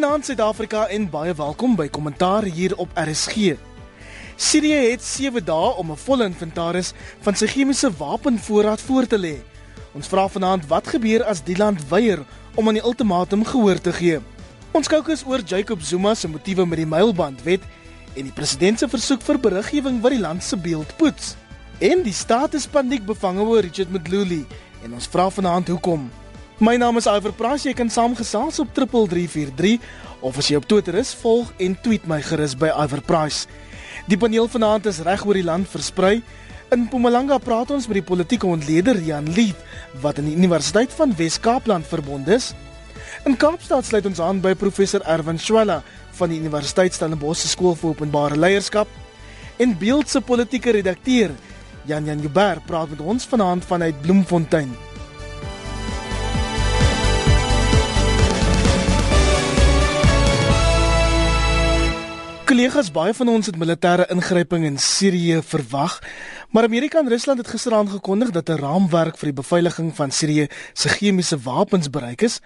Goeienaand Suid-Afrika en baie welkom by Kommentaar hier op RSG. Sirië het 7 dae om 'n volle inventaris van sy chemiese wapenvoorraad voor te lê. Ons vra vanaand wat gebeur as die land weier om aan die ultimatum gehoor te gee. Ons kookus oor Jacob Zuma se motiewe met die mylbandwet en die president se versoek vir beriggewing wat die land se beeld poets. En die staat is paniek bevange oor Richard Mdluli en ons vra vanaand hoekom. My naam is Iver Price. Jy kan saamgesels op 3343 of as jy op Twitter is, volg en tweet my gerus by Iver Price. Die paneel vanaand is reg oor die land versprei. In Mpumalanga praat ons met die politieke ontleder Jan Lead wat aan die Universiteit van Wes-Kaapland verbonde is. In Kaapstad sluit ons aan by professor Erwin Swela van die Universiteit Stellenbosch Skool vir Openbare Leierskap en Beeld se politieke redakteur Jan Jan Jubber praat met ons vanaand vanuit Bloemfontein. Kollegas, baie van ons het militêre ingryping in Sirië verwag, maar Amerika en Rusland het gister aangekondig dat 'n raamwerk vir die beveiliging van Sirië se chemiese wapens bereik is.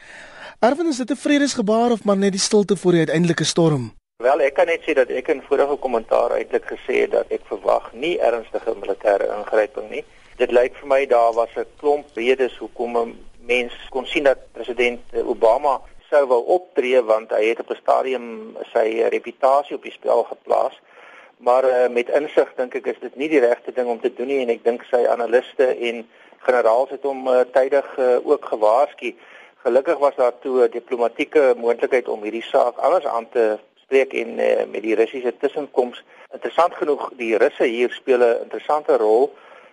Erwin, is dit 'n vredesgebaar of maar net die stilte voor die uiteindelike storm? Wel, ek kan net sê dat ek in vorige kommentaar eintlik gesê het dat ek verwag nie ernstige militêre ingryping nie. Dit lyk vir my daar was 'n klomp redes hoekom mense kon sien dat president Obama sou wou optree want hy het op 'n stadium sy reputasie op die spel geplaas. Maar uh, met insig dink ek is dit nie die regte ding om te doen nie en ek dink sy analiste en generaals het hom uh, tydig uh, ook gewaarsku. Gelukkig was daar toe 'n diplomatieke moontlikheid om hierdie saak anders aan te spreek en uh, met die Russiese tussenkoms. Interessant genoeg, die Russe hier speel 'n interessante rol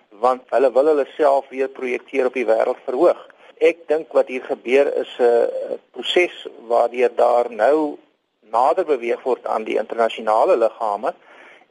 want hulle wil hulle self weer projekteer op die wêreld verhoog ek dink wat hier gebeur is 'n proses waardeur daar nou nader beweeg word aan die internasionale liggame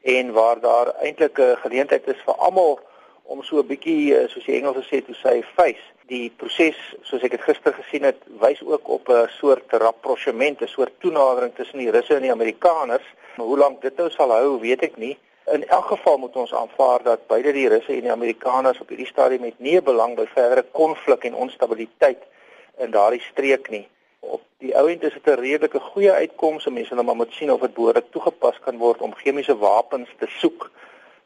en waar daar eintlik 'n geleentheid is vir almal om so 'n bietjie uh, soos die Engelse sê te sê face. Die proses soos ek dit gister gesien het wys ook op 'n soort rapprochement 'n soort toenadering tussen die Russe en die Amerikaners. Maar hoe lank dit nou sal hou weet ek nie In elk geval moet ons aanvaar dat beide die Russe en die Amerikaners op hierdie stadium met nie belang by verdere konflik en onstabiliteit in daardie streek nie. Op die ou end is dit 'n redelike goeie uitkoms. Mense nou maar moet sien of dit behoorlik toegepas kan word om chemiese wapens te soek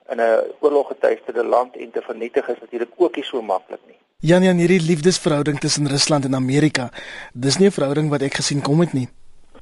in 'n oorloggetuigde land en te vernietig is natuurlik ook nie so maklik nie. Jan Jan hierdie liefdesverhouding tussen Rusland en Amerika, dis nie 'n verhouding wat ek gesien kom het nie.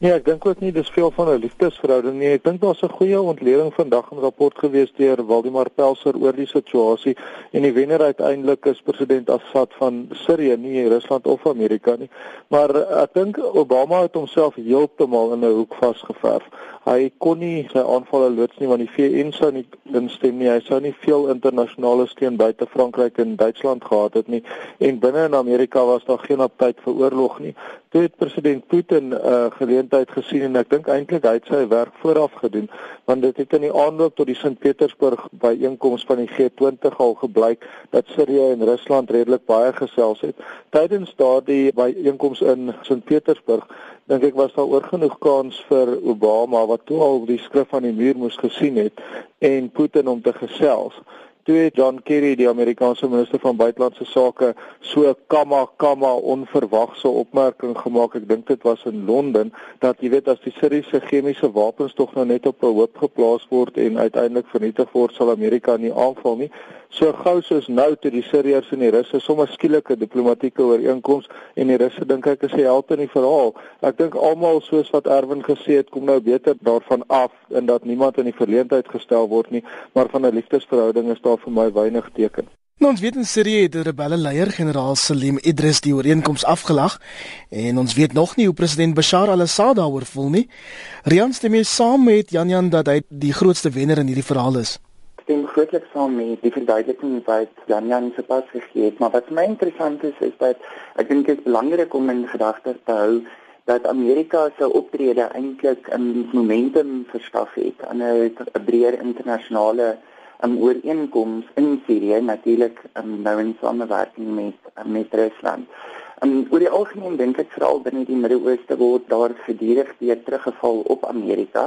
Ja, ek dink ook nie dis veel van 'n liefdesverhouding nie. Ek dink daar's 'n goeie ontleding vandag in 'n rapport gewees deur Waldemar Pelser oor die situasie en die wenner uiteindelik is president Assad van Sirië, nie Rusland of Amerika nie. Maar ek dink Obama het homself heeltemal in 'n hoek vasgeverf. Hy kon nie sy aanvalle loods nie want die VN sou nie instem nie. Hy sou nie veel internasionale steun buite Frankryk en Duitsland gehad het nie. En binne in Amerika was daar geen aptyd vir oorlog nie. Toe het president Putin 'n uh, geleentheid gesien en ek dink eintlik hy het sy werk vooraf gedoen want dit het in die aanloop tot die Sint Petersburg byeenkoms van die G20 al gebleik dat Sirië en Rusland redelik baie gesels het. Tydens daardie byeenkoms in Sint Petersburg dink ek was daar oor genoeg kans vir Obama wat toe al die skrif aan die muur moes gesien het en Putin om te gesels toe het John Kerry die Amerikaanse minister van buitelandse sake so kamma kamma onverwagse opmerking gemaak. Ek dink dit was in Londen dat jy weet as die Siriëse chemiese wapens tog nou net op 'n hoop geplaas word en uiteindelik vernietig word, sal Amerika nie aanval nie. So gou soos nou toe die Siriërs en die Russe sommer skielike diplomatieke ooreenkoms en die Russe dink ek is held in die verhaal. Ek dink almal soos wat Erwin gesê het, kom nou beter daarvan af en dat niemand in die verleentheid gestel word nie, maar van 'n liefdesverhouding is daar vir my weinig teken. Nou ons weet in Sirië het die rebelle leier generaal Salim Idris die ooreenkoms afgelag en ons weet nog nie hoe president Bashar al-Assad daaroor voel nie. Rian stem mee saam met Jan Jan dat hy die grootste wenner in hierdie verhaal is. Stem grootliks saam met die verduideliking wat Jan Jan se pas gegee het, maar wat my interessant is is dat ek dink dit is belangrik om in gedagte te hou dat Amerika se optrede eintlik 'n momentum verskaf het aan 'n breër internasionale um, ooreenkoms in Sirië natuurlik um, nou in samewerking met um, met Rusland. Um, oor die algemeen dink ek veral binne die Midde-Ooste word daar gedurig weer teruggeval op Amerika.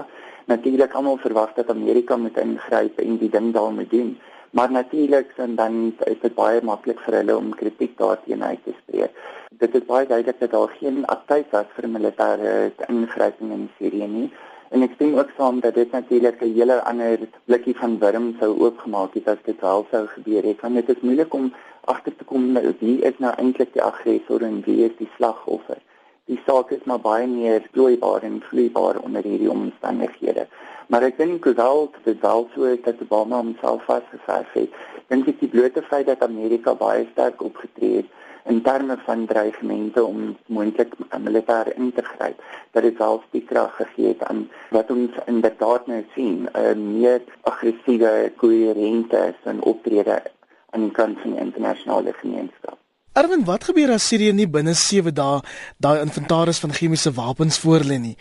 Natuurlik almal verwag dat Amerika moet ingryp en die ding daar moet doen. Maar natuurlik en dan is dit baie maklik vir hulle om kritiek daarteenoor uit te spreek. Dit is baie duidelik dat daar geen aktiwiteit was vir militêre ingryping in Sirië nie. En ek sien ook saam dat dit natuurlik 'n hele ander blikkie van wurm sou oopgemaak het as dit wel sou gebeur het. Want dit is moeilik om agter te kom wie is nou eintlik die aggressor en wie is die slagoffer. Die saak is maar baie meer vloeibaar en vloeibaar onder hierdie omstandighede. Maar ek dink wel dit wel so is dat Obama homself vasgevang het. Dink ek die blote feit dat Amerika baie sterk opgetree het in terme van dreigemente om moontlik militêr in te gryp dat dit self die krag gegee het aan wat ons inderdaad nou sien 'n uh, meer aggressiewe koherente en optrede aan die kant van die internasionale gemeenskap. Erwin, wat gebeur as Sirië nie binne 7 dae daai inventaris van chemiese wapens voorlê nie?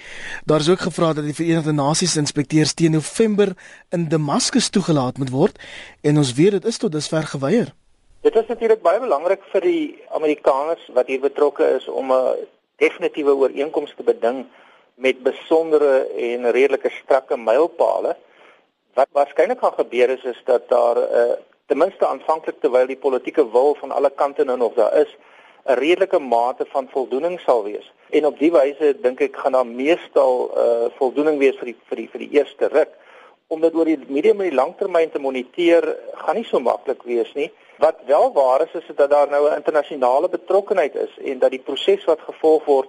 Daar is ook gevra dat die Verenigde Nasies inspekteurs teen November in Damaskus toegelaat moet word en ons weet dit is tot dusver geweier. Dit is natuurlik baie belangrik vir die Amerikaners wat hier betrokke is om 'n definitiewe ooreenkoms te beding met besondere en redelike strakke mylpale. Wat waarskynlik gaan gebeur is is dat daar 'n uh, ten minste aanvanklik terwyl die politieke wil van alle kante nou nog daar is, 'n redelike mate van voldoening sal wees. En op die wyse dink ek gaan daar meestal 'n uh, voldoening wees vir die vir die vir die eerste ruk om dit oor die medium en die langtermyn te moniteer gaan nie so maklik wees nie. Wat wel waar is is dat daar nou 'n internasionale betrokkenheid is en dat die proses wat gevolg word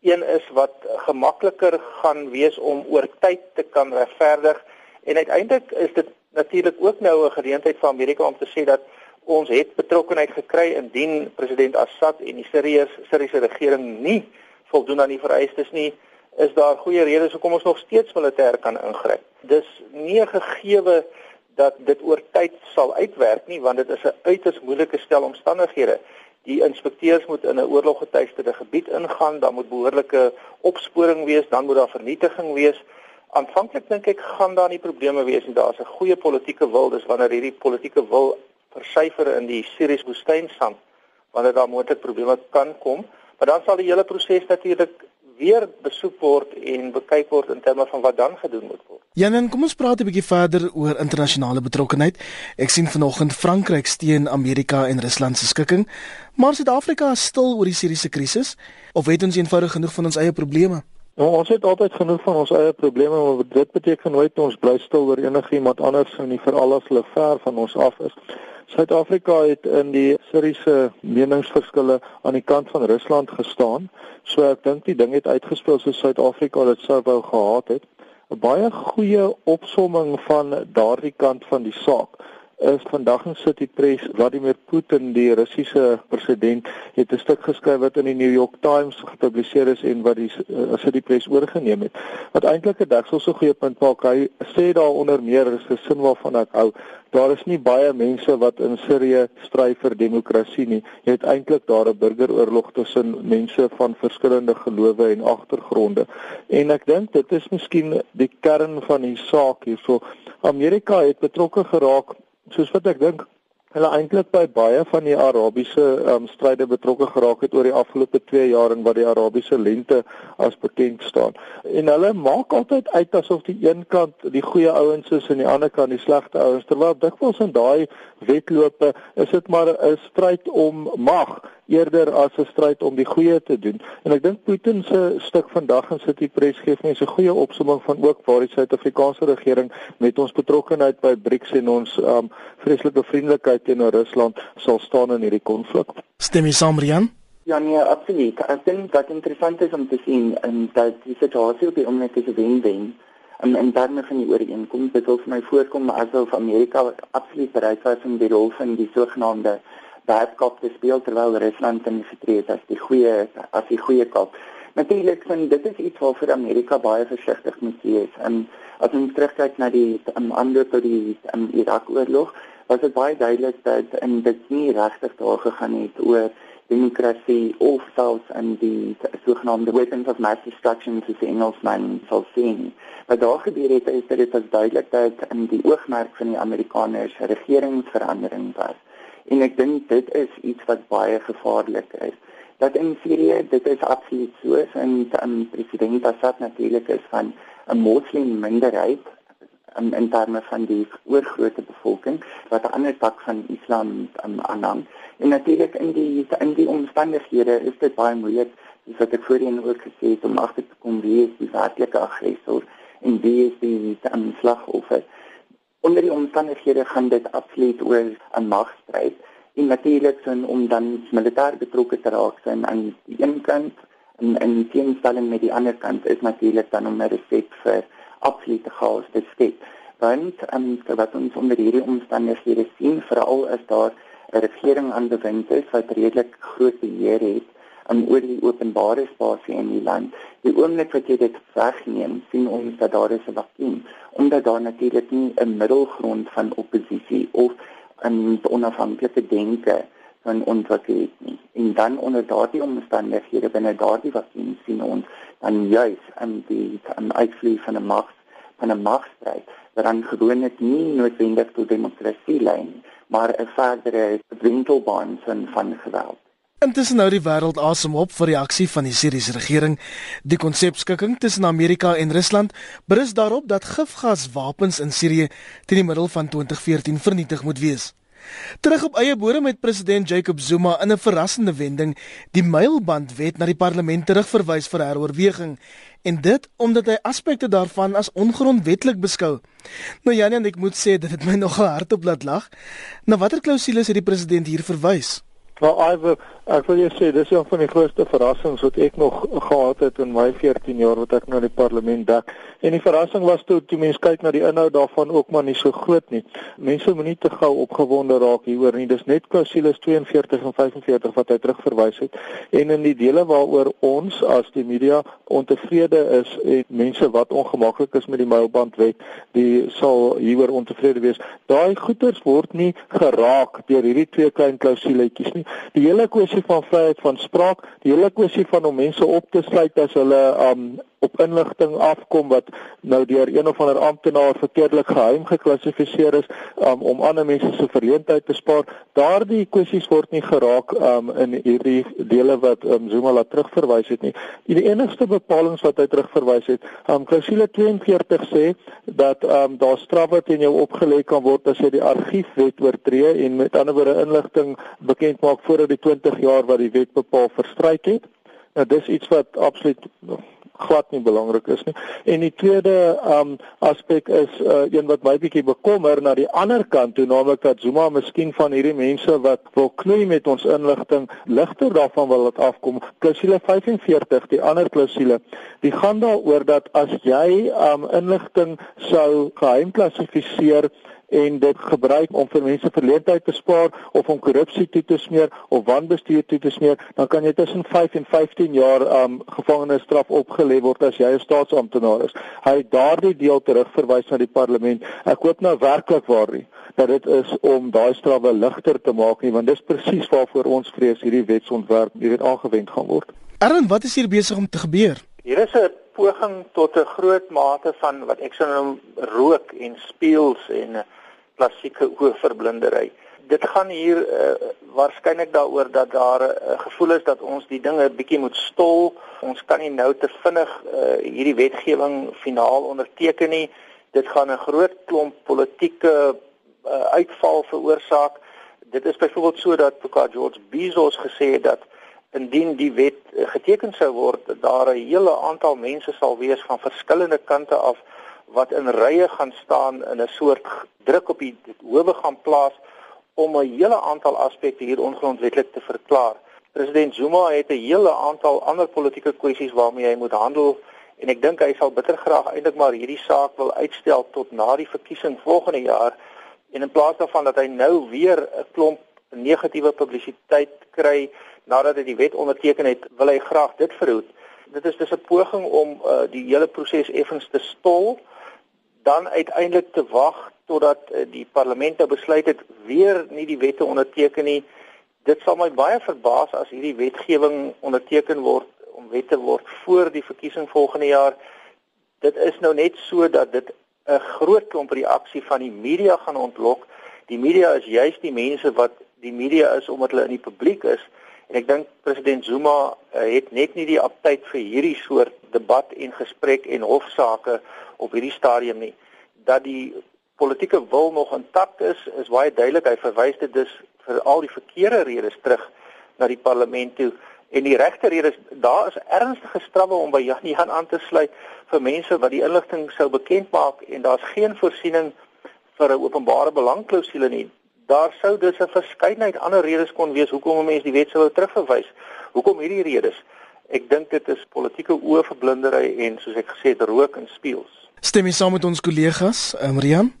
een is wat gemakliker gaan wees om oor tyd te kan regverdig en uiteindelik is dit natuurlik ook nou 'n geleentheid vir Amerika om te sê dat ons het betrokkenheid gekry indien president Assad en die Siriërs Siriëse regering nie voldoen aan die vereistes nie is daar goeie redes hoekom ons nog steeds militêr kan ingryp. Dis nie 'n gegeewe dat dit oor tyd sal uitwerk nie want dit is 'n uiters moeilike stel omstandighede. Die inspekteurs moet in 'n oorloggetuigde gebied ingaan, dan moet behoorlike opsporing wees, dan moet daar vernietiging wees. Aanvanklik dink ek gaan daar nie probleme wees nie. Daar's 'n goeie politieke wil, dis wanneer hierdie politieke wil versyfer in die Sirius woestynsand wanneer daar moontlik probleme kan kom, maar dan sal die hele proses natuurlik weer besoek word en bekyk word in terme van wat dan gedoen moet word. Janen, kom ons praat 'n bietjie verder oor internasionale betrokkenheid. Ek sien vanoggend Frankryk steun Amerika en Rusland se skikking, maar Suid-Afrika is stil oor die Siriëse krisis of het ons eenvoudig genoeg van ons eie probleme? Nou, ons het altyd genoeg van ons eie probleme, maar dit beteken nooit ons bly stil oor enigiemand anders nie, veral as hulle ver van ons af is. Suid-Afrika het in die Siriëse meningsverskille aan die kant van Rusland gestaan. So ek dink die ding het uitgespeel soos Suid-Afrika dit sou wou gehad het. 'n Baie goeie opsomming van daardie kant van die saak is vandag in City Press Vladimir Putin die Russiese president het 'n stuk geskryf wat in die New York Times gepubliseer is en wat die uh, City Press oorgeneem het. Wat eintlik 'n dekselse goeie punt maak hy sê daaronder meer is 'n sin waarvan ek hou daar is nie baie mense wat in Sirië stry vir demokrasie nie. Jy het eintlik daar 'n burgeroorlog tussen mense van verskillende gelowe en agtergronde en ek dink dit is miskien die kern van die saak hierso. Amerika het betrokke geraak soos wat ek dink hulle eintlik by baie van die Arabiese um, stryde betrokke geraak het oor die afgelope 2 jaar en wat die Arabiese lente as bekend staan. En hulle maak altyd uit asof die een kant die goeie ouens is en die ander kant die slegte ouens terwyl dikwels in daai wedlope is dit maar 'n stryd om mag eerder as 'n stryd om die goeie te doen. En ek dink Putin se stuk vandag in City Press gee mense 'n goeie opsomming van ook waar die Suid-Afrikaanse regering met ons betrokkeheid by BRICS en ons um vreeslike vriendelikheid teenoor Rusland sal staan in hierdie konflik. Stem jy saam, Rian? Ja nee, absoluut. Ek dink dat interessant is om te sien en dat die situasie op die oomblik is wen-wen. En en dan van die ooreenkoms dit wil vir my voorkom asof Amerika absoluut bereid was om die rol van die sogenaamde werkkap te speel terwyl Rusland in het as die goeie as die goeie kap. Natuurlik van dit is iets waarvoor Amerika baie versigtig moet wees. En as ons terugkyk na die um, aanloop tot die um, Irak-oorlog, was dit baie duidelik dat in dit nie regtig daar gegaan het oor demokrasie of selfs in die sogenaamde weapons of mass destruction soos die Engelsman sal sien. Wat daar gebeur het is dat dit was duidelik dat in die oogmerk van die Amerikaners regeringsverandering was. En ek dink dit is iets wat baie gevaarlik is. Dat in Sirië dit is absoluut so en um, president Assad natuurlik is van 'n moslim minderheid um, in terme van die oorgrootste bevolking wat 'n ander tak van Islam um, aanhang. En natuurlik in die in die omstandighede is dit baie moeilik, soos wat ek voorheen ook gesê het, om agter te kom wie is die werklike aggressor en wie is die um, slagoffer. Onder die omstandighede gaan dit absoluut oor 'n magstryd en natuurlik sin om dan militêr betrokke te raak sin aan die een kant en en teenstelling met die ander kant is natuurlik dan om 'n resept vir absolute chaos te skep. Want um, wat ons onder hierdie omstandighede sien, veral as daar 'n regering aan die wind is wat redelik groot beheer het um, oor die openbare spasie in die land. Die oomblik wat jy dit wegneem, sien ons dat daar is 'n vakuum, omdat daar natuurlik nie 'n middelgrond van oppositie of 'n onafhanklike denke van ontwikkel het nie. En dan onder daardie omstandighede binne daardie vakuum sien ons dan juis in die aan uitvloei van 'n mag van 'n magstryd wat dan gewoonlik nie noodwendig tot demokrasie lei nie, maar 'n verdere winkelbaan van van geweld. Intussen nou die wêreld asem op vir reaksie van die Siriëse regering. Die konsepskikking tussen Amerika en Rusland berus daarop dat gifgaswapens in Sirië teen die middel van 2014 vernietig moet wees. Terug op eie bodem met president Jacob Zuma in 'n verrassende wending die mylbandwet na die parlement terugverwys vir heroorweging en dit omdat hy aspekte daarvan as ongrondwettig beskou. Nou Janie, ek moet sê dit het my nogal hardop laat lag. Na watter klousules het die president hier verwys? Nou, Iver, ek wil jou sê dis een van die grootste verrassings wat ek nog gehad het in my 14 jaar wat ek nou in die parlement dek. En die verrassing was toe toe mense kyk na die inhoud daarvan ook maar nie so groot nie. Mense moenie te gou opgewonde raak hieroor nie. Dis net klausules 42 en 45 wat hy terugverwys het. En in die dele waaroor ons as die media ontevrede is en mense wat ongemaklik is met die mylbandwet, die sal hieroor ontevrede wees. Daai goeters word nie geraak deur hierdie twee klein klausuletjies nie. Die hele kwessie van vryheid van spraak, die hele kwessie van om mense op te sluit as hulle um op inligting afkom wat nou deur een of ander amptenaar verkeerdelik geheim geklassifiseer is um, om ander mense se verleentheid te spaar. Daardie kwessies word nie geraak um, in hierdie dele wat um, Zuma laat terugverwys het nie. Die enigste bepalinge wat hy terugverwys het, um, klausule 42 sê dat um, daar strawwe teen jou opgelê kan word as jy die argiefwet oortree en met ander woorde inligting bekend maak voordat die 20 jaar wat die wet bepaal verstryk het. Nou dis iets wat absoluut glad nie belangrik is nie. En die tweede um aspek is uh, een wat my bietjie bekommer na die ander kant toe, naamlik dat Zuma miskien van hierdie mense wat wil knoei met ons inligting ligter daarvan wil laat afkom. Klausule 45, die ander klausule, die gaan daaroor dat as jy um inligting sou geheim klassifiseer en dit gebruik om vir mense verleentheid te spaar of om korrupsie toe te smeer of wanbestuur toe te smeer, dan kan jy tussen 5 en 15 jaar um gevangenisstraf opgelê word as jy 'n staatsamptenaar is. Hy het daardie deel terugverwys na die parlement. Ek hoop nou werklik waar nie dat dit is om daai strawwe ligter te maak nie, want dis presies waarvoor ons vrees hierdie wetsontwerp nie weet aangewend gaan word. Erwin, wat is hier besig om te gebeur? Hier is 'n poging tot 'n groot mate van wat ek sou noem rook en speels en klassieke oorverblindery. Dit gaan hier uh, waarskynlik daaroor dat daar 'n uh, gevoel is dat ons die dinge bietjie moet stol. Ons kan nie nou te vinnig uh, hierdie wetgewing finaal onderteken nie. Dit gaan 'n groot klomp politieke uh, uitval veroorsaak. Dit is byvoorbeeld so dat Dr. George Bezos gesê het dat indien die wet geteken sou word, daar 'n hele aantal mense sal wees van verskillende kante af wat in rye gaan staan in 'n soort druk op die howe gaan plaas om 'n hele aantal aspekte hier ongrondwettig te verklaar. President Zuma het 'n hele aantal ander politieke kwessies waarmee hy moet handel en ek dink hy sal bitter graag eintlik maar hierdie saak wil uitstel tot na die verkiesing volgende jaar en in plaas daarvan dat hy nou weer 'n klomp negatiewe publisiteit kry nadat hy die wet onderteken het, wil hy graag dit verhoed. Dit is dus 'n poging om uh, die hele proses effens te stol dan uiteindelik te wag totdat uh, die parlement nou besluit het weer nie die wette onderteken nie. Dit sal my baie verbaas as hierdie wetgewing onderteken word om wette word voor die verkiesing volgende jaar. Dit is nou net so dat dit 'n groot klomp reaksie van die media gaan ontlok. Die media is juis die mense wat die media is omdat hulle in die publiek is. En ek dink president Zuma uh, het net nie die aptyd vir hierdie soort debat en gesprek en hofsaake op hierdie stadium nie. dat die politieke wil nog intact is, is baie duidelik. Hy verwys dit dus vir al die verkeerde redes terug na die parlement toe. En die regte rede is daar is ernstige strawwe om by Jan Jan aan te sluit vir mense wat die inligting sou bekend maak en daar's geen voorsiening vir 'n openbare belang-klousule nie. Daar sou dus 'n verskeidenheid ander redes kon wees hoekom 'n mens die wet sou terugverwys. Hoekom hierdie redes? Ek dink dit is politieke oorverblindery en soos ek gesê het rook en speels. Stem jy saam met ons kollegas, um, Rian?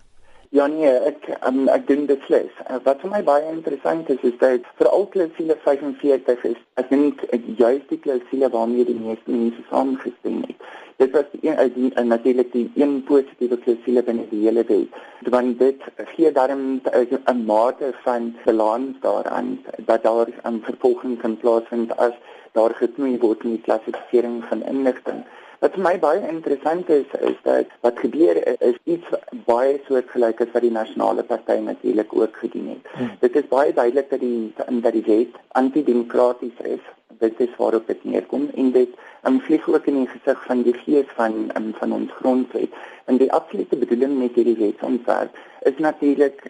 Ja nee, ek um, ek dink dit sles. Uh, wat vir my baie interessant is is dat vir al klousule 45 is ek dink juist die klousule waarmee die meeste mense saamgestem het. Dit was een uit die en natuurlik die een positiewe klousule binne die hele wet. Want dit gee daarom 'n mate van balans daaraan dat daar 'n vervolging kan plaasvind as daar geknoei word in die klassifisering van inligting. Wat vir my baie interessant is is dat wat gebeur is iets baie soortgelyk as wat die nasionale party natuurlik ook gedoen het. Hmm. Dit is baie duidelik dat die dat die wet antidemokraties is. Dit is waarop dit neerkom en dit um, vlieg ook in die gesig van die gees van um, van ons grondwet. En die absolute bedoeling met hierdie wetsontwerp is natuurlik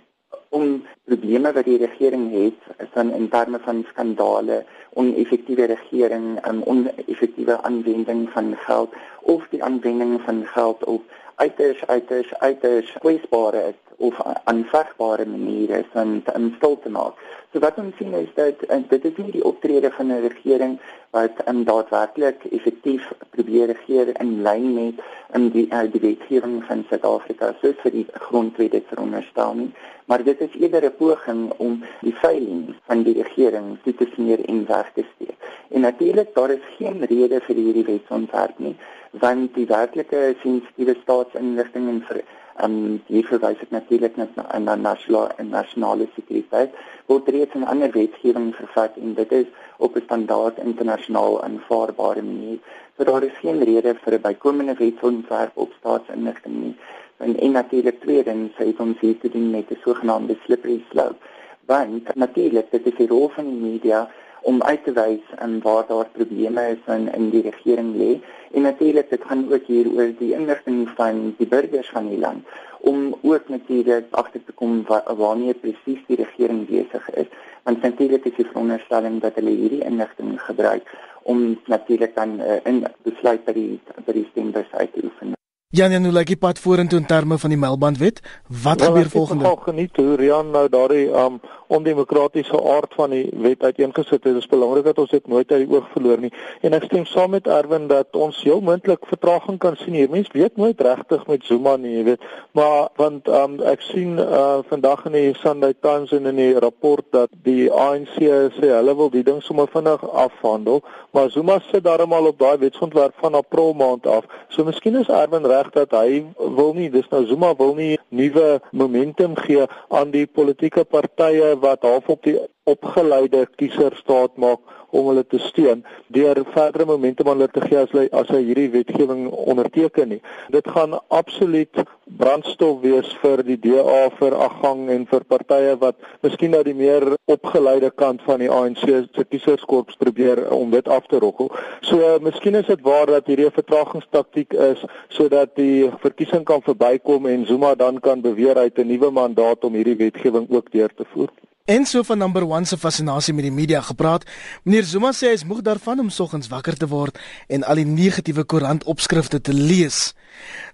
om probleme wat die regering het, dan in terme van skandale, oneffektiewe regering, um, oneffektiewe aanwending van geld of die aanwending van geld op uiters uiters uiters kwesbare of aanvaarbare maniere van om stil te maak. So wat ons sien is dat dit is nie die optrede van 'n regering wat um, daadwerklik effektief probeer regeer in lyn met um, die uh, die wetgewing van Suid-Afrika soos vir die grondwet het veronderstel nie, maar dit is eerder 'n poging om die veiling van die regering te smeer en weg te steek. En natuurlik daar is geen rede vir hierdie wetsontwerp nie, want die werklike sensitiewe staatsinligting en vir um, hier verwys ek natuurlik net na 'n nasionale nasionale sekuriteit word reeds in ander wetgewing vervat en dit is op 'n standaard internasionaal aanvaarbare manier. So daar is geen rede vir 'n bykomende wetsontwerp op staatsinligting nie. En, en natuurlik tweedens sê ons hier te doen met 'n sogenaamde slippery slope. Want natuurlik dit is die rol van die media om uit te wys en waar daar probleme is in in die regering lê. En natuurlik dit gaan ook hier oor die inligting van die burgers van die land om ook natuurlik agter te kom wa waarmee presies die regering besig is. Want natuurlik is die veronderstelling dat hulle hierdie inligting gebruik om natuurlik dan uh, in besluit by die by die stembus uit te oefen Jan Jan, hoe lyk die pad vorentoe in terme van die Melbandwet? Wat well, gebeur volgende? Ek het geniet hoe Rian nou daardie um ondemokratiese aard van die wet uiteengesit het. Dit is belangrik dat ons dit nooit uit die oog verloor nie. En ek stem saam met Erwin dat ons heel moontlik vertraging kan sien hier. Mense weet nooit regtig met Zuma nie, jy weet. Maar want um ek sien uh vandag in die Sunday Times en in die rapport dat die ANC sê hulle wil die ding sommer vinnig afhandel, maar Zuma sit darmal op daai wetsontwerp van April maand af. So miskien is Erwin reg dat hy wil nie dis nou Zuma wil nie nuwe momentum gee aan die politieke partye wat half op die opgeleide kiezer staat maak om hulle te steun deur verdere momentum aan hulle te gee as hy as hy hierdie wetgewing onderteken nie. Dit gaan absoluut brandstof wees vir die DA vir afgang en vir partye wat miskien nou die meer opgeleide kant van die ANC se kieserskorps probeer om dit af te rokkel. So miskien is dit waar dat hierdie vertragingstaktiek is sodat die verkiesing kan verbykom en Zuma dan kan beweer hy het 'n nuwe mandaat om hierdie wetgewing ook deur te voer. En so van number 1 se fascinasie met die media gepraat. Meneer Zuma sê hy is moeg daarvan om soggens wakker te word en al die negatiewe koerantopskrifte te lees.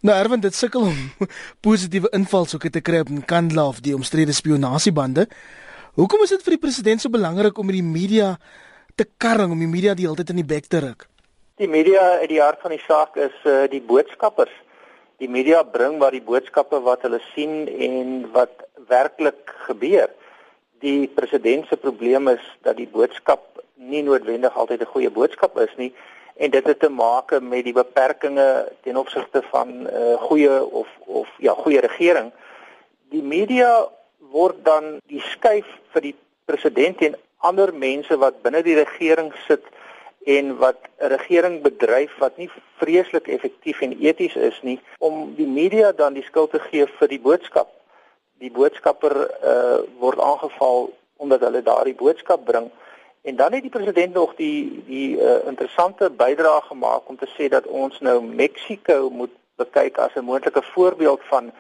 Nou Erwin, dit sukkel om positiewe invalshoeke te kry op Nkandla of die omstrede spionasiebande. Hoekom is dit vir die president so belangrik om met die media te karring om die media die hele tyd in die bek te ruk? Die media uit die hart van die saak is uh, die boodskappers. Die media bring maar die boodskappe wat hulle sien en wat werklik gebeur die president se probleem is dat die boodskap nie noodwendig altyd 'n goeie boodskap is nie en dit het te maak met die beperkings ten opsigte van 'n uh, goeie of of ja goeie regering. Die media word dan die skuif vir die president en ander mense wat binne die regering sit en wat 'n regering bedryf wat nie vreeslik effektief en eties is nie om die media dan die skuld te gee vir die boodskap die boodskapper uh word aangeval omdat hulle daardie boodskap bring en dan het die president nog die die uh, interessante bydrae gemaak om te sê dat ons nou Mexiko moet bekyk as 'n moontlike voorbeeld van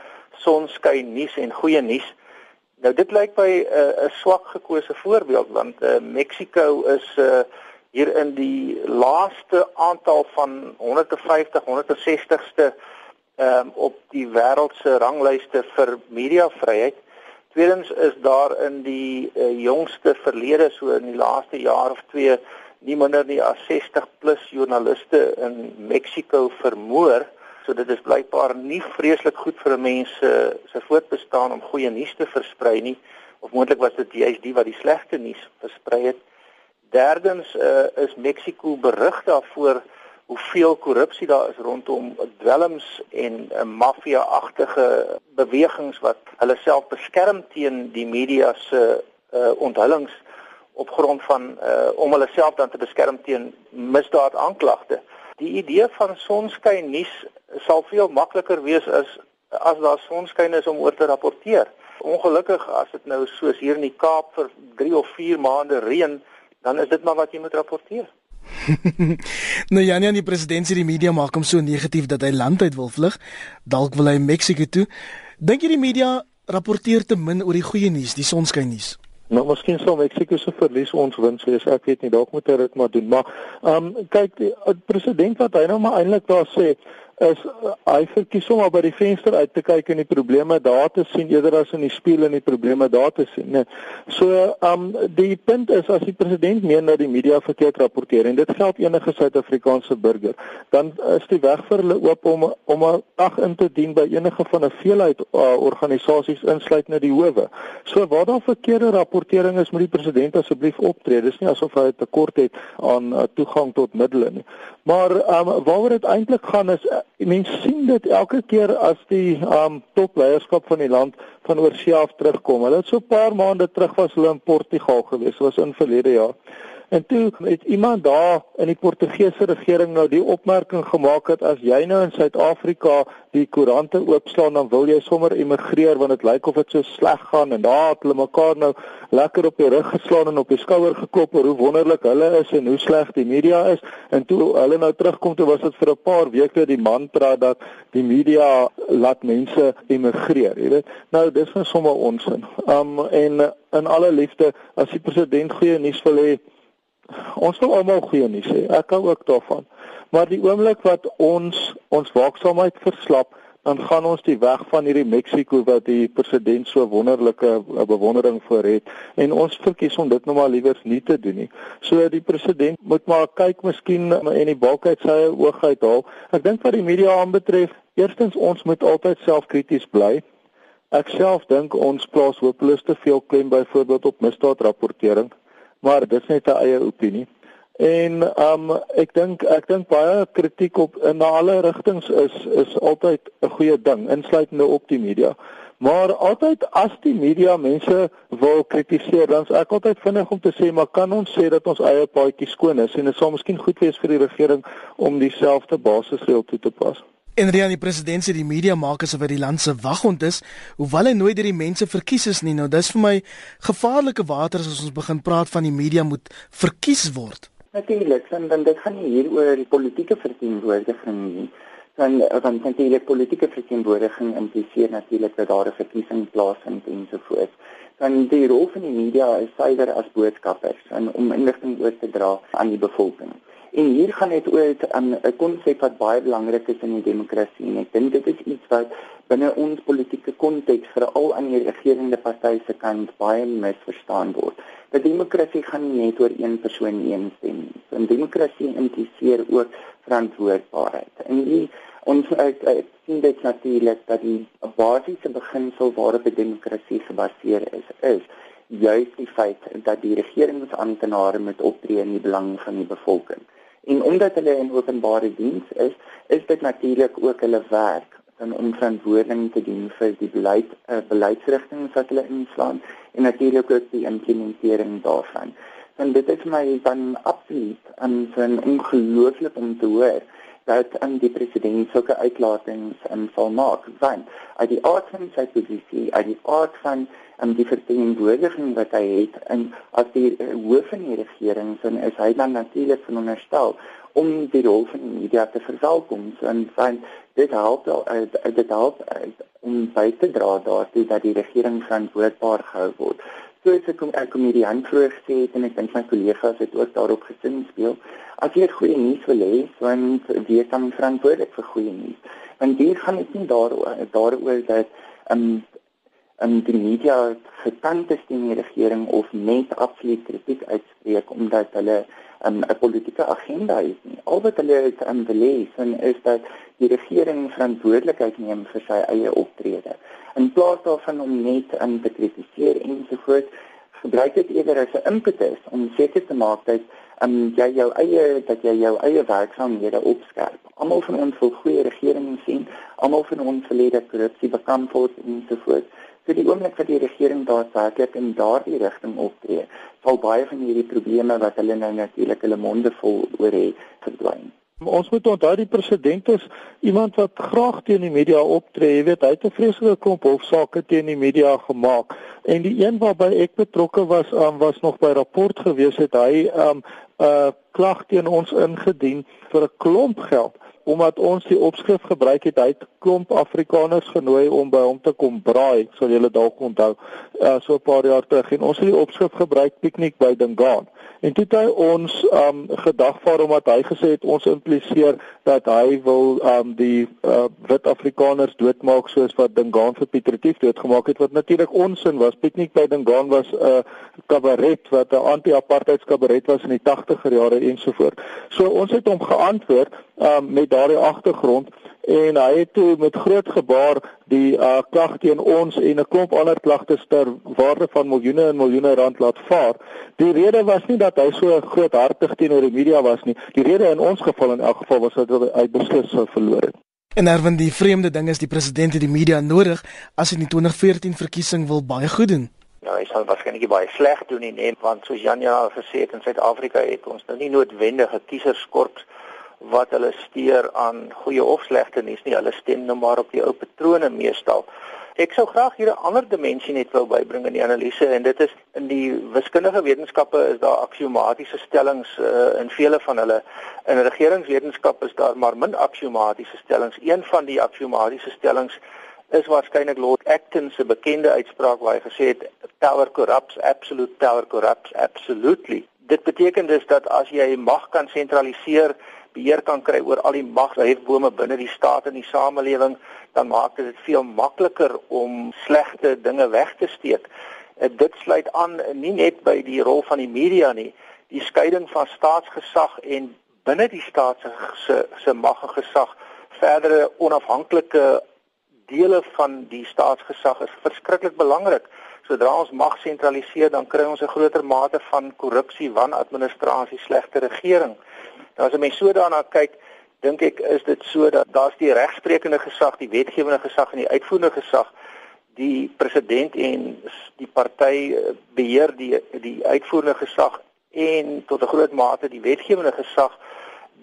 sonskyn nuus en goeie nuus. Nou dit lyk by 'n uh, swak gekose voorbeeld want uh, Mexico is uh, hier in die laaste aantal van 150 160ste um, op die wêreld se ranglyste vir mediavryheid. Tweedens is daar in die uh, jongste verlede so in die laaste jaar of twee nie minder nie as 60 plus joernaliste in Mexiko vermoor. So dit is blykbaar nie vreeslik goed vir 'n mens se se voortbestaan om goeie nuus te versprei nie of moontlik was dit juist die wat die slegte nuus versprei het. Derdens uh, is Mexiko berig daarvoor hoeveel korrupsie daar is rondom dwelms en 'n uh, maffia-agtige bewegings wat hulle self beskerm teen die media se uh, onthullings op grond van uh, om hulle self dan te beskerm teen misdaad aanklagte. Die idee van sonskyn nuus sal veel makliker wees as as daar sonskyn is om oor te rapporteer. Ongelukkig as dit nou soos hier in die Kaap vir 3 of 4 maande reën, dan is dit maar wat jy moet rapporteer. nou ja, nee, die president sê die media maak hom so negatief dat hy landuit wil vlug. Dalk wil hy Mexiko toe. Dink jy die media rapporteer te min oor die goeie nuus, die sonskyn nuus? Nou miskien sal Mexiko se verlies ons win, so ek weet nie, dalk moet hy dit maar doen. Maar ehm um, kyk, die, die president wat hy nou maar eintlik daar sê, is uh, hy verkies om maar by die venster uit te kyk en die probleme daar te sien eerder as in die spieël en die probleme daar te sien. Nee. So, ehm um, die punt is as die president meen dat die media verkeerd rapporteer en dit geld enige Suid-Afrikaanse burger, dan is die weg vir hulle oop om om 'n ag in te dien by enige van 'n veelheid uh, organisasies insluitende die howe. So waar daar verkeerde rapportering is, moet die president asseblief optree. Dis nie asof hy 'n tekort het aan uh, toegang tot middele nie. Maar ehm um, waaroor dit eintlik gaan is mense sien dit elke keer as die um topleierskap van die land van oorsee af terugkom. Hulle het so 'n paar maande terug was hulle in Portugal gewees, was in verlede jaar. En toe het iemand daar in die Portugese regering nou die opmerking gemaak dat as jy nou in Suid-Afrika die koerante oopslaan dan wil jy sommer emigreer want dit lyk of dit so sleg gaan. En daar het hulle mekaar nou lekker op die rug geslaan en op die skouer geklop oor hoe wonderlik hulle is en hoe sleg die media is. En toe hulle nou terugkom toe was dit vir 'n paar weke die mantra dat die media laat mense emigreer jy weet. Nou dis van sommer onsin. Um en in alle liefde as die president goeie nuus wil hê ons wil almal goeie nuus hê. Ek hou ook daarvan. Maar die oomblik wat ons ons waaksaamheid verslap, dan gaan ons die weg van hierdie Mexiko wat die president so wonderlike bewondering voor het en ons verkies om dit nou maar liewers nie te doen nie. So die president moet maar kyk miskien en die balk uit sy oog uithaal. Ek dink wat die media aanbetref, eerstens ons moet altyd selfkrities bly. Ek self dink ons plaas hopeloos te veel klem byvoorbeeld op misdaadrapportering maar dit is net 'n eie opinie. En um ek dink ek dink baie kritiek op in alle rigtings is is altyd 'n goeie ding, insluitende op die media. Maar altyd as die media mense wil kritiseer, dan is ek altyd vinnig om te sê, maar kan ons sê dat ons eie paadjie skoon is en dit sal miskien goed wees vir die regering om dieselfde basisreël toe te pas. En die aan die president sê die media maak asof hy die land se waghond is, hoewel hy nooit deur die mense verkies is nie. Nou dis vir my gevaarlike waters as ons begin praat van die media moet verkies word. Natuurlik, dan dan dit gaan nie hier oor die politieke verteenwoordiging nie. Dan dan kan die politieke verteenwoordiging impliseer natuurlik dat daar 'n verkiesing plaasvind en so voort. Dan die rol van die media is suiwer as boodskappers en om inligting oor te dra aan die bevolking. En hier gaan dit oor 'n um, konsep wat baie belangrik is in die demokrasie en ek dink dit is iets wat binne ons politieke konteks veral aan die regerende party se kant baie misverstaan word. Dat demokrasie gaan nie net oor een persoon een stem nie. So 'n demokrasie impliseer ook verantwoordbaarheid. En die ons uit, uit sien dit natuurlik dat die basiese beginsel waarop 'n demokrasie gebaseer is, is juist die feit dat die regeringsamptenare moet optree in die belang van die bevolking. En omdat hulle in openbare diens is, is dit natuurlik ook hulle werk om om verantwoording te doen vir die beleid uh, beleidsrigtinge wat hulle inslaan en natuurlik ook die implementering daarvan. En dit is my dan absoluut aan 'n ongelooflik om te hoor dat um, die president sulke uitlatings um, sal maak. Want uit die aard van sy posisie uit die aard van um, die verteenwoordiging wat hy het en as die uh, hoof van die regering dan is hy dan natuurlik veronderstel om die rol van die media te verwelkom. En want dit help uh, dit help uh, om by te dra daartoe dat die regering verantwoordbaar gehou word soos ek kom 'n komediant vroeër gesê het en ek dink my kollegas het ook daarop gesin speel. As jy goeie nuus wil hê, want wie kan verantwoordelik vir goeie nuus? Want hier gaan dit nie daaroor daaroor dat ehm um, en die media gekant is teen die regering of net absoluut kritiek uitspreek omdat hulle um, 'n politieke agenda het nie. Al wat hulle um, beleef is dat die regering verantwoordelikheid neem vir sy eie optrede in plaas daarvan om net in te kritiseer ensovoorts gebruik dit eerder as 'n impetus om seker te maak dat um, jy jou eie dat jy jou eie werksaamhede opskerp. Almal van ons wil goeie regering sien, almal van ons wil hê dat korrupsie bekamp word ensovoorts. So die oomblik wat die regering daadwerklik in daardie rigting optree, sal baie van hierdie probleme wat hulle nou natuurlik hulle monde vol oor het, verdwyn. Ons moet onthou die president is iemand wat graag teen die media optree. Jy weet, hy het 'n vreeslike klomp hofsaake teen die media gemaak. En die een waarby ek betrokke was, um, was nog by rapport gewees het hy 'n um, uh, klag teen ons ingedien vir 'n klomp geld omdat ons die opskrif gebruik het, hy het klomp Afrikaners genooi om by hom te kom braai, sal julle dalk onthou, uh, so 'n paar jaar terug en ons het die opskrif gebruik piknik by Dingaan. En toe het hy ons um gedagvaar omdat hy gesê het ons impliseer dat hy wil um die uh, wit Afrikaners doodmaak soos wat Dingaan vir Pieter Retief doodgemaak het wat natuurlik onsin was. Piknik by Dingaan was 'n uh, kabaret wat 'n anti-apartheid kabaret was in die 80er jare ensovoorts. So ons het hom geantwoord um met daardie agtergrond en hy het toe met groot gebaar die uh, klag teen ons en 'n klomp ander klagtes ter waarde van miljoene en miljoene rand laat vaar. Die rede was nie dat hy so groothartig teenoor die media was nie. Die rede in ons geval in elk geval was dat hy beslis sou verloor het. En erwen die vreemde ding is die president het die media nodig as hy die 2014 verkiesing wil baie goed doen. Nou, hy sal waarskynlik baie sleg doen nie, nee, want soos Janja gesê het in Suid-Afrika het ons nou nie noodwendige kieserskorps wat hulle steur aan goeie of slegte nuus nie. Hulle stem nou maar op die ou patrone meestal. Ek sou graag hier 'n ander dimensie net wou bybring in die analise en dit is in die wiskundige wetenskappe is daar aksiomatiese stellings uh, in vele van hulle. In regeringswetenskap is daar maar min aksiomatiese stellings. Een van die aksiomatiese stellings is waarskynlik Lord Acton se bekende uitspraak waar hy gesê het power corrupts absolute power corrupts absolutely. Dit beteken dus dat as jy mag kan sentraliseer beheer kan kry oor al die magshebbome binne die staat en die samelewing, dan maak dit veel makliker om slegte dinge weg te steek. Dit sluit aan nie net by die rol van die media nie, die skeiding van staatsgesag en binne die staat se se mag en gesag verdere onafhanklike dele van die staatsgesag is verskriklik belangrik. Sodra ons mag sentraliseer, dan kry ons 'n groter mate van korrupsie, wanadministrasie, slegte regering. Nou as 'n mens so daarna kyk, dink ek is dit so dat daar's die regsprekende gesag, die wetgewende gesag en die uitvoerende gesag. Die president en die party eh, beheer die die uitvoerende gesag en tot 'n groot mate die wetgewende gesag.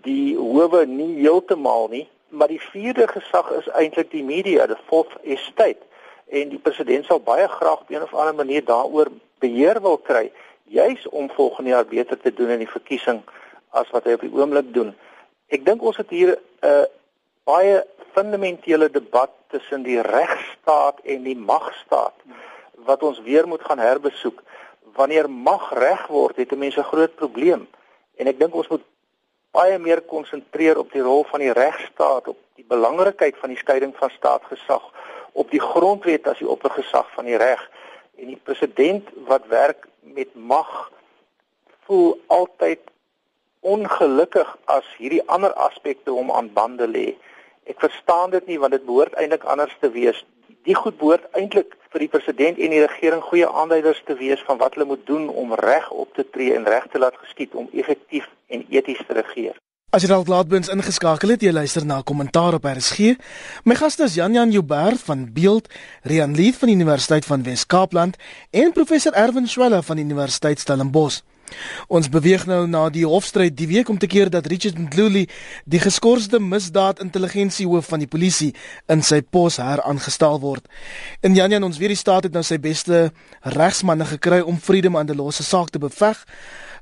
Die howe nie heeltemal nie, maar die vierde gesag is eintlik die media, the fourth estate. En die president sal baie graag op 'n of ander manier daaroor beheer wil kry, juis om volgende jaar beter te doen in die verkiesing as wat hy op die oomblik doen. Ek dink ons het hier 'n uh, baie fundamentele debat tussen die regstaat en die magstaat wat ons weer moet gaan herbesoek. Wanneer mag reg word, het mense 'n groot probleem. En ek dink ons moet baie meer konsentreer op die rol van die regstaat, op die belangrikheid van die skeiding van staatsgesag, op die grondwet as die oppergesag van die reg en die president wat werk met mag voel altyd ongelukkig as hierdie ander aspekte hom aan bande lê. Ek verstaan dit nie want dit behoort eintlik anders te wees. Die goed behoort eintlik vir die president en die regering goeie aanduiders te wees van wat hulle moet doen om reg op te tree en reg te laat geskied om effektief en eties te regeer. As jy dalk laatbens ingeskakel het, jy luister na kommentaar op RSG. My gaste is Jan Jan Joubert van Beeld, Rian Lee van die Universiteit van Wes-Kaapland en professor Erwin Swela van die Universiteit Stellenbosch. Ons beweeg nou na die hofstryd die week om te keer dat Richard Mdluli, die geskorste misdaad-intelligensiehoof van die polisie, in sy pos heraangestel word. In Janjan ons weer die staat het nou sy beste regsmanne gekry om Freedom aan die losse saak te beveg.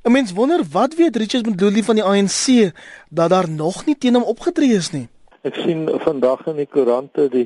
'n Mens wonder wat weet Richard Mdluli van die ANC dat daar nog nie teen hom opgetree is nie. Ek sien vandag in die koerante die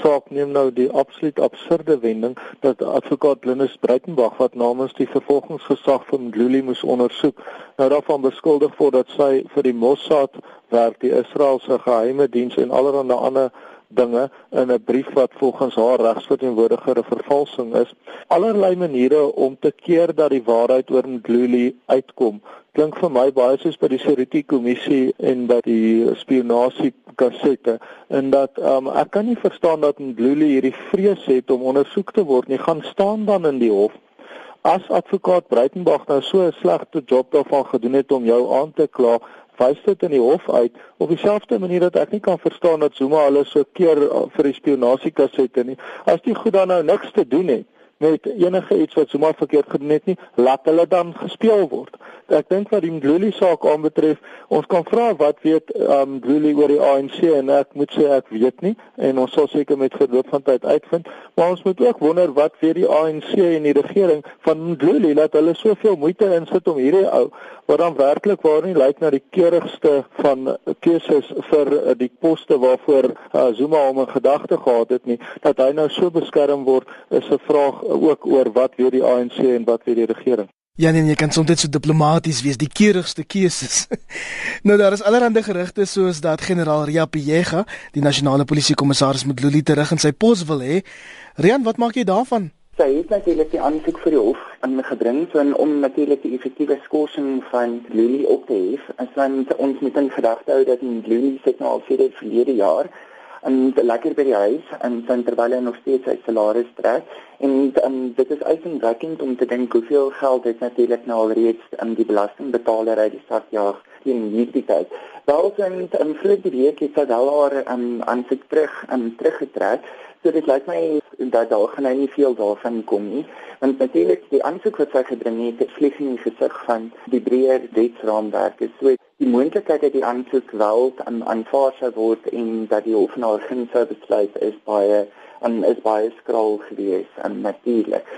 saak neem nou die absoluut absurde wending dat advokaat Linus Breitenberg wat namens die vervolgingsgesag van Luli moes ondersoek nou daarvan beskuldig word dat sy vir die Mossad werk die Israeliese geheime diens en allerlei ander dinge in 'n brief wat volgens haar regsverteenwoordiger 'n vervalsing is. Allerlei maniere om te keer dat die waarheid oor Ndluli uitkom. Klink vir my baie soos by die Seriti kommissie en by die spionasie kassette en dat um, ek kan nie verstaan dat Ndluli hierdie vrees het om ondersoek te word nie. Gaan staan dan in die hof. As advokaat Breitenberg nou so 'n slegte job daarvan gedoen het om jou aan te kla, wys dit in die hof uit op dieselfde manier dat ek nie kan verstaan dat Zuma hulle so keer uh, vir die spionasiekassette nie. As die goed dan nou niks te doen het met enige iets wat Zuma verkeerd gedoen het nie, laat hulle dan gespeel word. Ek dink wat die Mdluli saak aanbetref, ons kan vra wat weet um Mdluli oor die ANC en ek moet sê ek weet nie en ons sal seker met verloop van tyd uitvind, maar ons moet ook wonder wat weet die ANC en die regering van Mdluli dat hulle soveel moeite insit om hierdie ou wat dan werklik waar nie lyk na die keurigste van keuses vir uh, die poste waarvoor uh, Zuma hom in gedagte gehad het nie, dat hy nou so beskerm word, is 'n vraag ook oor wat weet die ANC en wat weet die regering. Ja nee, jy kan soms net so diplomaties wees, die keurigste keuses. nou daar is allerlei gerugte soos dat generaal Ria Pijega, die nasionale polisiekommissaris met Luli terug in sy pos wil hê. Rian, wat maak jy daarvan? Sy het natuurlik die aansoek vir die hof ingebring so om natuurlik die effektiewe skorsing van Luli op te hef. En ons moet in gedagte hou dat in Luli se nou al vir die verlede jaar en lekker by die huis en dan terwyl hy nog steeds sy salaris trek en um, dit is uiteindelik om te dink hoeveel geld dit natuurlik nou alreeds aan um, die belastingbetaler uit die stad jaag in hierdie tyd. Daarom in um, vroeër die week het sy al haar um, aansoek terug en um, teruggetrek. So dit lyk my dat daar gaan nie veel daarvan kom nie. Want natuurlik die aansoek wat sy gebring het, het vlieg in die gesig van die breër wetsraamwerk. So die moontlikheid dat die aansoek wel aanvaar sou word en dat die hof nou geen sou besluit is baie en is baie skraal gewees en natuurlik.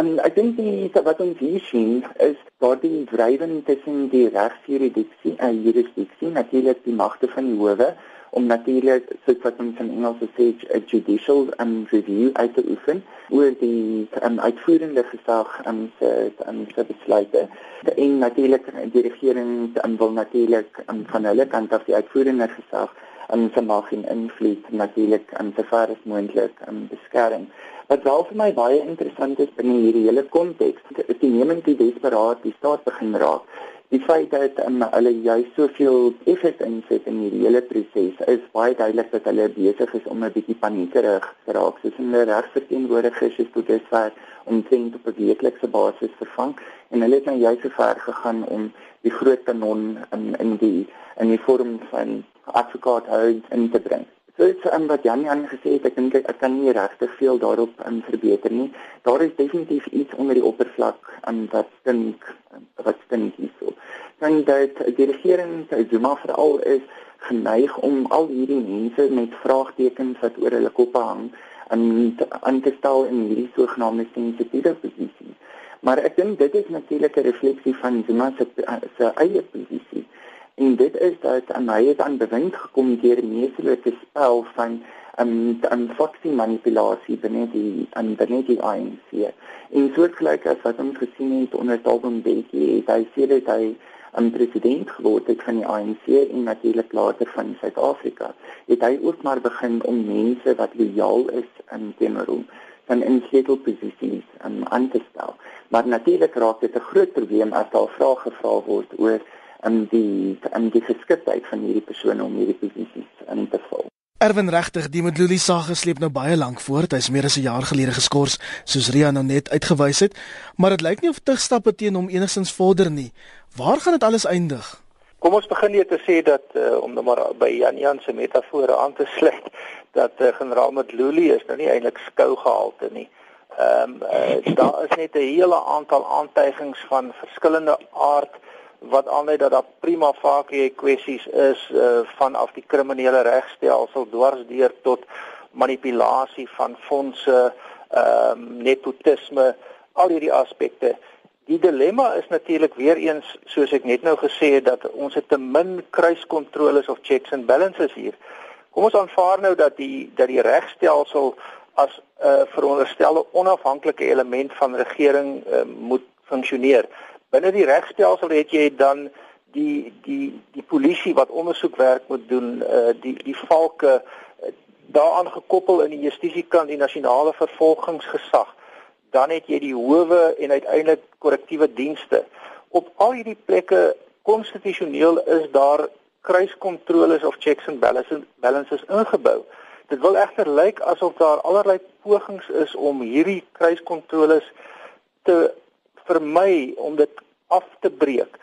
En ek dink die wat ons hier sien is dat die wrywing tussen die regsjuridiksie en jurisdiksie natuurlik die magte van die howe om natuurlik soos wat ons in Engels sê 'n judicial um, review uit te oefen oor die um, uitvoerende gesag um, se um, se besluite. En natuurlik die regering um, wil natuurlik um, van hulle kant af die uitvoerende gesag en se mag en invloed natuurlik aan se ver as moontlik um, beskerm. Wat wel vir my baie interessant is binne hierdie hele konteks, is die neming die desperaat die staat begin raak die feit dat um, hulle juist soveel effort inset in hierdie hele proses is baie duidelik dat hulle besig is om 'n bietjie paniekerig te raak. Soos hulle regsverteenwoordigers is tot dusver omtrent op 'n weeklikse basis vervang en hulle het nou juist so ver gegaan om die groot kanon in in die in die vorm van advokaat hou in te bring So iets aan wat Jan Jan gesê het, ek dink ek kan nie regtig veel daarop in verbeter nie. Daar is definitief iets onder die oppervlak aan wat dink wat dink hierso. Dan dat die regering se Zuma veral is geneig om al hierdie mense met vraagtekens wat oor hulle koppe hang aan aan te stel in hierdie sogenaamde sensitiewe posisie. Maar ek dink dit is natuurlik 'n refleksie van Zuma se se eie posisie en dit is dat um, hy het aan bewind gekom deur meeselike spel van um, 'n foxy manipulasie binne die aan binne die ANC. En soortgelyk as wat ons gesien het onder Thabo Mbeki, hy sê dat hy 'n um, president geword het van die ANC en natuurlik later van Suid-Afrika. Het hy ook maar begin om mense wat lojaal is in hom van in sleutelposisies um, aan te stel. Maar natuurlik raak dit 'n groot probleem as daar vrae gevra word oor in die in die geskiktheid van hierdie persone om hierdie posisies in te vul. Erwin regtig, die Modluli saak gesleep nou baie lank voort. Hy's meer as 'n jaar gelede geskort, soos Ria nou net uitgewys het, maar dit lyk nie of terugstappe teen hom enigstens vorder nie. Waar gaan dit alles eindig? Kom ons begin net te sê dat uh, om nou maar by Jan Jan se metafore aan te sluit dat uh, generaal Modluli is nou nie eintlik skou gehalte nie. Ehm um, uh, daar is net 'n hele aantal aantuigings van verskillende aard wat aanlei dat daar prima facie kwessies is uh, vanaf die kriminele regstelsel dwarsdeur tot manipulasie van fondse, ehm um, nepotisme, al hierdie aspekte. Die dilemma is natuurlik weer eens soos ek net nou gesê het dat ons het te min kruiskontroles of checks and balances hier. Kom ons aanvaar nou dat die dat die regstelsel as 'n uh, veronderstelde onafhanklike element van regering uh, moet funksioneer. Binne die regstelsel het jy dan die die die polisie wat ondersoekwerk moet doen, uh, die die valke uh, daaraan gekoppel in die justisiekant die nasionale vervolgingsgesag dan het jy die howe en uiteindelik korrektiewe dienste. Op al hierdie plekke konstitusioneel is daar kruiskontroles of checks and balances balances ingebou. Dit wil egter lyk asof daar allerlei pogings is om hierdie kruiskontroles te vermy om dit af te breek.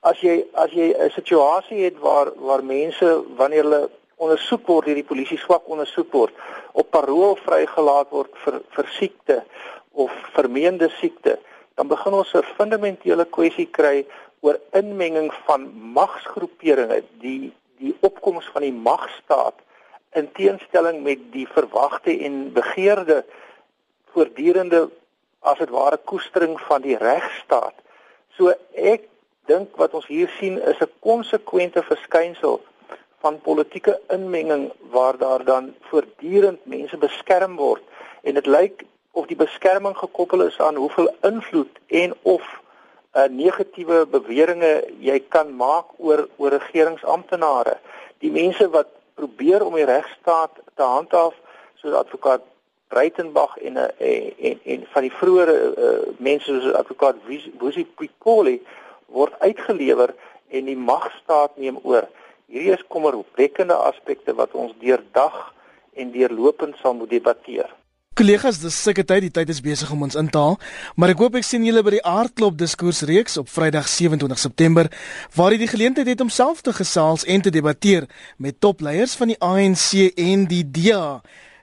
As jy as jy 'n situasie het waar waar mense wanneer hulle ondersoek word deur die polisie swak ondersoek word op parol vrygelaat word vir vir siekte of vermeende siekte, dan begin ons 'n fundamentele kwessie kry oor inmenging van magsgroeperinge, die die opkoms van die magstaat in teenstelling met die verwagte en begeerde voortdurende as dit ware koestering van die regstaat. So ek dink wat ons hier sien is 'n konsekwente verskynsel van politieke inmenging waar daar dan voortdurend mense beskerm word en dit lyk of die beskerming gekoppel is aan hoeveel invloed en of uh, eh, negatiewe beweringe jy kan maak oor oor regeringsamptenare. Die mense wat probeer om die regstaat te handhaaf soos advokaat Breitenberg en 'n en, eh, en en van die vroeë uh, mense soos advokaat Wusi Pikoli word uitgelewer en die magstaat neem oor. Hierdie is kommerwekkende aspekte wat ons deurdag en deurlopend sal moet debatteer. Kollegas, dis seker tyd, die tyd is besig om ons in te haal, maar ek hoop ek sien julle by die aardklop diskursreeks op Vrydag 27 September waar jy die geleentheid het om self te gesels en te debatteer met topleiers van die ANC en die DA.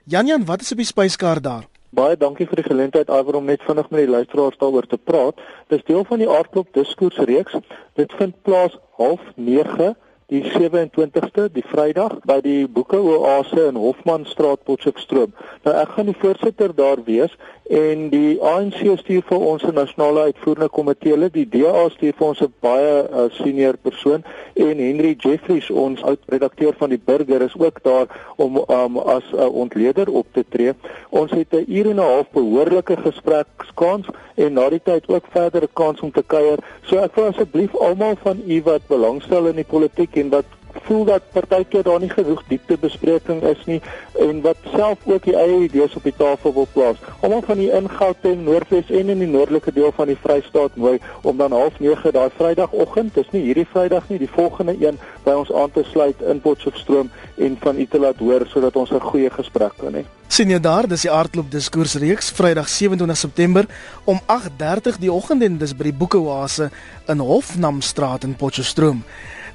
Jan Jan, wat is op die spyskaart daar? Baie dankie vir die geleentheid om net vinnig met die luisteraars daaroor te praat. Dis deel van die aardklop diskursreeks. Dit vind plaas 09:30 die 27ste, die Vrydag by die Boeke Oase in Hofmanstraat Potchefstroom. Nou ek gaan die voorsitter daar wees en die ANC stuur vir ons 'n nasionale uitvoerende komitee die DA stuur vir ons 'n baie uh, senior persoon en Henry Jeffries ons oud-redakteur van die Burger is ook daar om um, as 'n uh, ontleder op te tree. Ons het 'n uur en 'n half behoorlike gesprekskans en na die tyd ook verdere kans om te kuier. So ek wil asseblief almal van u wat belangstel in die politiek en wat voel dat partykeer daar nie genoeg diepte bespreking is nie en wat self ook die eie idees op die tafel wil plaas. Almal van die ingoute Noordwes en in die noordelike deel van die Vrystaat mooi om dan half 9 daai Vrydagoggend, dis nie hierdie Vrydag nie, die volgende een by ons aan te sluit in Potchefstroom en van u te laat hoor sodat ons 'n goeie gesprek kan hê. Sien jy daar, dis die aardklop diskursreeks Vrydag 27 September om 8:30 die oggend en dis by die Boekeoase in Hofnamstraat in Potchefstroom.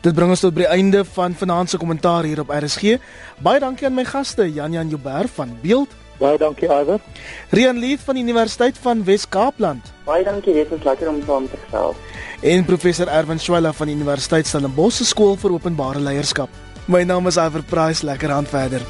Dit bring ons tot by die einde van vanaand se kommentaar hier op RSG. Baie dankie aan my gaste Jan Jan Joubert van Beeld. Baie dankie Iver. Rian Leith van die Universiteit van Wes-Kaapland. Baie dankie, dit was lekker om saam te gesels. En professor Erwin Swela van die Universiteit Stellenbosch se skool vir openbare leierskap. My naam is Iver Price, lekker aan verder.